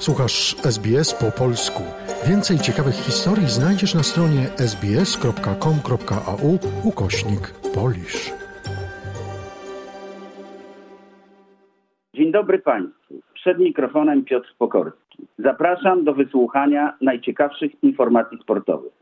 Słuchasz SBS po polsku. Więcej ciekawych historii znajdziesz na stronie sbs.com.au ukośnik polisz. Dzień dobry Państwu. Przed mikrofonem Piotr Pokorski. Zapraszam do wysłuchania najciekawszych informacji sportowych.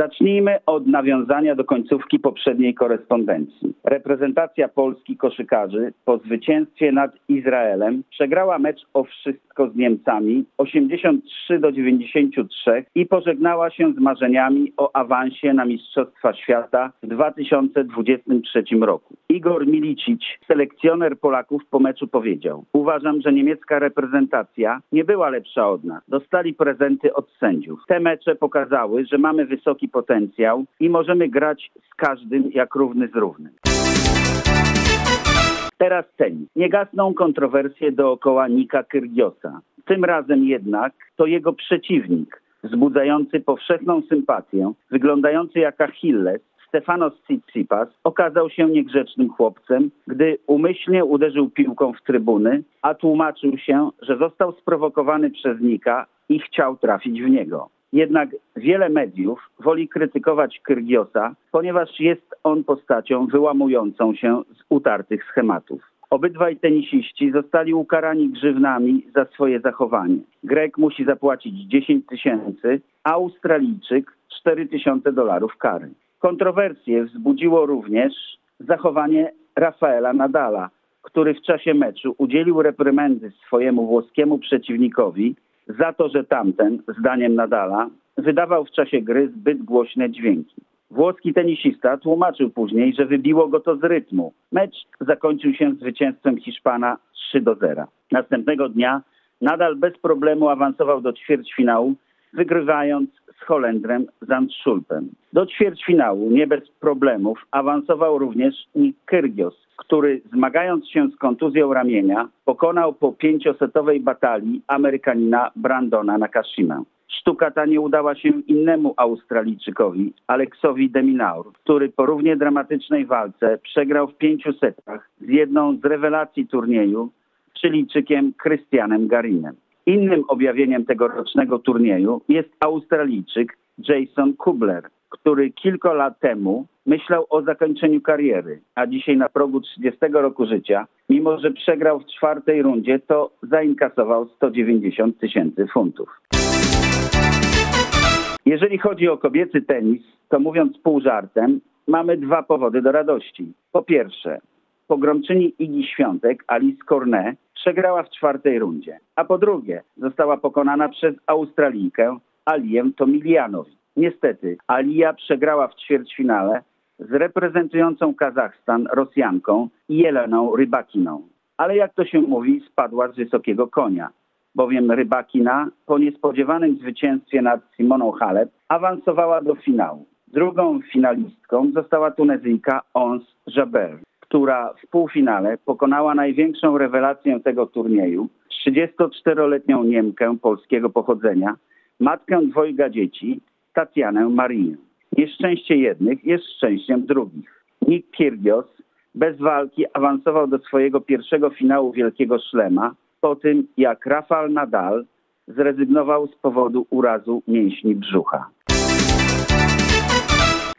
Zacznijmy od nawiązania do końcówki poprzedniej korespondencji. Reprezentacja Polski koszykarzy po zwycięstwie nad Izraelem przegrała mecz o wszystko z Niemcami 83 do 93 i pożegnała się z marzeniami o awansie na Mistrzostwa Świata w 2023 roku. Igor Milicic, selekcjoner Polaków po meczu powiedział: Uważam, że niemiecka reprezentacja nie była lepsza od nas. Dostali prezenty od sędziów. Te mecze pokazały, że mamy wysoki potencjał i możemy grać z każdym jak równy z równym. Teraz tenis. Nie gasną kontrowersje dookoła Nika Kyrgiosa. Tym razem jednak to jego przeciwnik, wzbudzający powszechną sympatię, wyglądający jak Achilles, Stefanos Tsitsipas okazał się niegrzecznym chłopcem, gdy umyślnie uderzył piłką w trybuny, a tłumaczył się, że został sprowokowany przez Nika i chciał trafić w niego. Jednak wiele mediów woli krytykować Kyrgiosa, ponieważ jest on postacią wyłamującą się z utartych schematów. Obydwaj tenisiści zostali ukarani grzywnami za swoje zachowanie. Grek musi zapłacić 10 tysięcy, a Australijczyk 4 tysiące dolarów kary. Kontrowersje wzbudziło również zachowanie Rafaela Nadala, który w czasie meczu udzielił reprymendy swojemu włoskiemu przeciwnikowi za to, że tamten, zdaniem Nadala, wydawał w czasie gry zbyt głośne dźwięki. Włoski tenisista tłumaczył później, że wybiło go to z rytmu. Mecz zakończył się zwycięstwem Hiszpana 3 do 0. Następnego dnia nadal bez problemu awansował do ćwierćfinału, wygrywając z Holendrem Zandschulpem. Do ćwierćfinału nie bez problemów awansował również Nick Kyrgios, który zmagając się z kontuzją ramienia pokonał po pięciosetowej batalii Amerykanina Brandona Nakashima. Sztuka ta nie udała się innemu Australijczykowi, Aleksowi Deminaur, który po równie dramatycznej walce przegrał w pięciu setach z jedną z rewelacji turnieju, Chilijczykiem Christianem Garinem. Innym objawieniem tegorocznego turnieju jest Australijczyk Jason Kubler, który kilka lat temu myślał o zakończeniu kariery, a dzisiaj na progu 30 roku życia, mimo że przegrał w czwartej rundzie, to zainkasował 190 tysięcy funtów. Jeżeli chodzi o kobiecy tenis, to mówiąc pół żartem, mamy dwa powody do radości. Po pierwsze, pogromczyni Igi Świątek, Alice Cornet, przegrała w czwartej rundzie. A po drugie, została pokonana przez Australijkę Alię Tomilianowi. Niestety, Alia przegrała w ćwierćfinale z reprezentującą Kazachstan Rosjanką Jeleną Rybakiną. Ale jak to się mówi, spadła z wysokiego konia, bowiem Rybakina po niespodziewanym zwycięstwie nad Simoną Halep awansowała do finału. Drugą finalistką została Tunezyjka Ons Jaber, która w półfinale pokonała największą rewelację tego turnieju, 34-letnią Niemkę polskiego pochodzenia, matkę dwojga dzieci, Tatianę Marinę. Nieszczęście jednych jest szczęściem drugich. Nick Kyrgios bez walki awansował do swojego pierwszego finału Wielkiego Szlema po tym, jak Rafael Nadal zrezygnował z powodu urazu mięśni brzucha.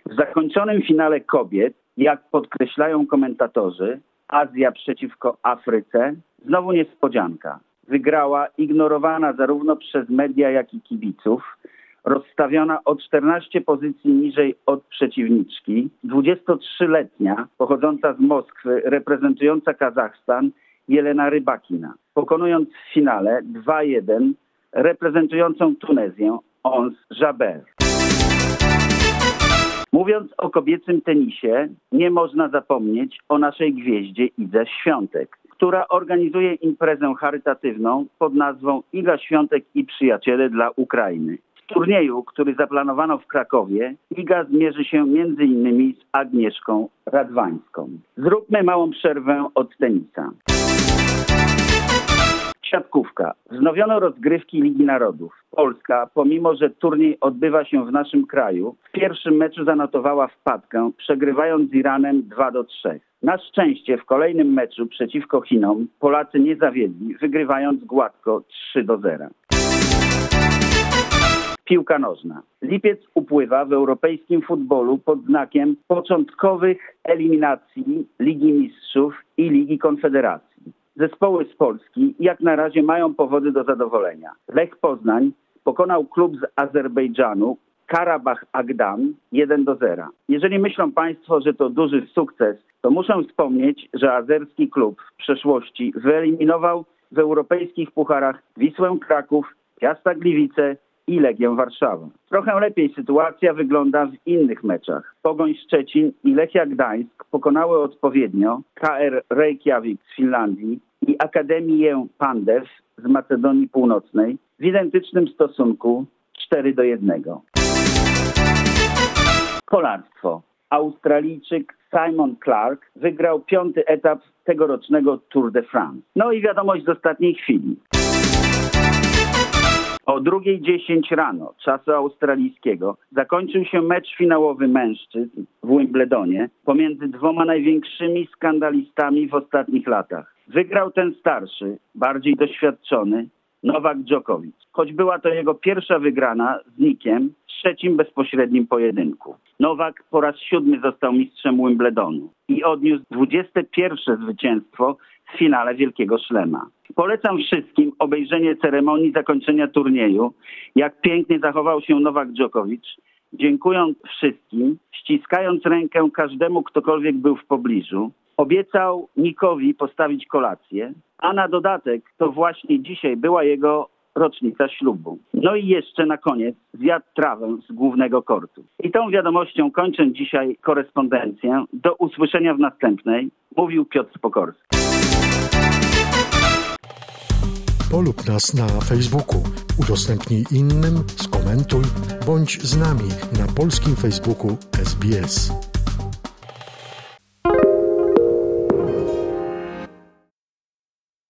W zakończonym finale kobiet, jak podkreślają komentatorzy, Azja przeciwko Afryce, znowu niespodzianka. Wygrała ignorowana zarówno przez media, jak i kibiców rozstawiona o 14 pozycji niżej od przeciwniczki, 23-letnia, pochodząca z Moskwy, reprezentująca Kazachstan, Jelena Rybakina, pokonując w finale 2-1 reprezentującą Tunezję Ons Jaber. Mówiąc o kobiecym tenisie, nie można zapomnieć o naszej gwieździe Idze Świątek, która organizuje imprezę charytatywną pod nazwą Iga Świątek i Przyjaciele dla Ukrainy turnieju, który zaplanowano w Krakowie, Iga zmierzy się innymi z Agnieszką Radwańską. Zróbmy małą przerwę od tenisa. Siatkówka. Wznowiono rozgrywki Ligi Narodów. Polska, pomimo że turniej odbywa się w naszym kraju, w pierwszym meczu zanotowała wpadkę, przegrywając z Iranem 2 do 3. Na szczęście w kolejnym meczu przeciwko Chinom Polacy nie zawiedli, wygrywając gładko 3 do 0. Piłka nożna. Lipiec upływa w europejskim futbolu pod znakiem początkowych eliminacji Ligi Mistrzów i Ligi Konfederacji. Zespoły z Polski jak na razie mają powody do zadowolenia. Lech Poznań pokonał klub z Azerbejdżanu Karabach Agdan 1 do 0. Jeżeli myślą Państwo, że to duży sukces, to muszę wspomnieć, że azerski klub w przeszłości wyeliminował w europejskich pucharach Wisłę Kraków, Piasta Gliwice i Legię Warszawa. Trochę lepiej sytuacja wygląda w innych meczach. Pogoń Szczecin i Lechia Gdańsk pokonały odpowiednio KR Reykjavik z Finlandii i Akademię Pandev z Macedonii Północnej w identycznym stosunku 4 do 1. Kolarstwo. Australijczyk Simon Clark wygrał piąty etap tegorocznego Tour de France. No i wiadomość z ostatniej chwili. O 2.10 rano czasu australijskiego zakończył się mecz finałowy mężczyzn w Wimbledonie pomiędzy dwoma największymi skandalistami w ostatnich latach. Wygrał ten starszy, bardziej doświadczony, Nowak Djokovic. Choć była to jego pierwsza wygrana z Nikiem w trzecim bezpośrednim pojedynku. Nowak po raz siódmy został mistrzem Wimbledonu i odniósł 21 zwycięstwo w finale Wielkiego Szlema. Polecam wszystkim obejrzenie ceremonii zakończenia turnieju, jak pięknie zachował się Nowak Djokovic, dziękując wszystkim, ściskając rękę każdemu, ktokolwiek był w pobliżu. Obiecał Nikowi postawić kolację, a na dodatek to właśnie dzisiaj była jego rocznica ślubu. No i jeszcze na koniec zjadł trawę z głównego kortu. I tą wiadomością kończę dzisiaj korespondencję. Do usłyszenia w następnej. Mówił Piotr Pokorski. Polub nas na Facebooku, udostępnij innym, skomentuj, bądź z nami na polskim Facebooku SBS.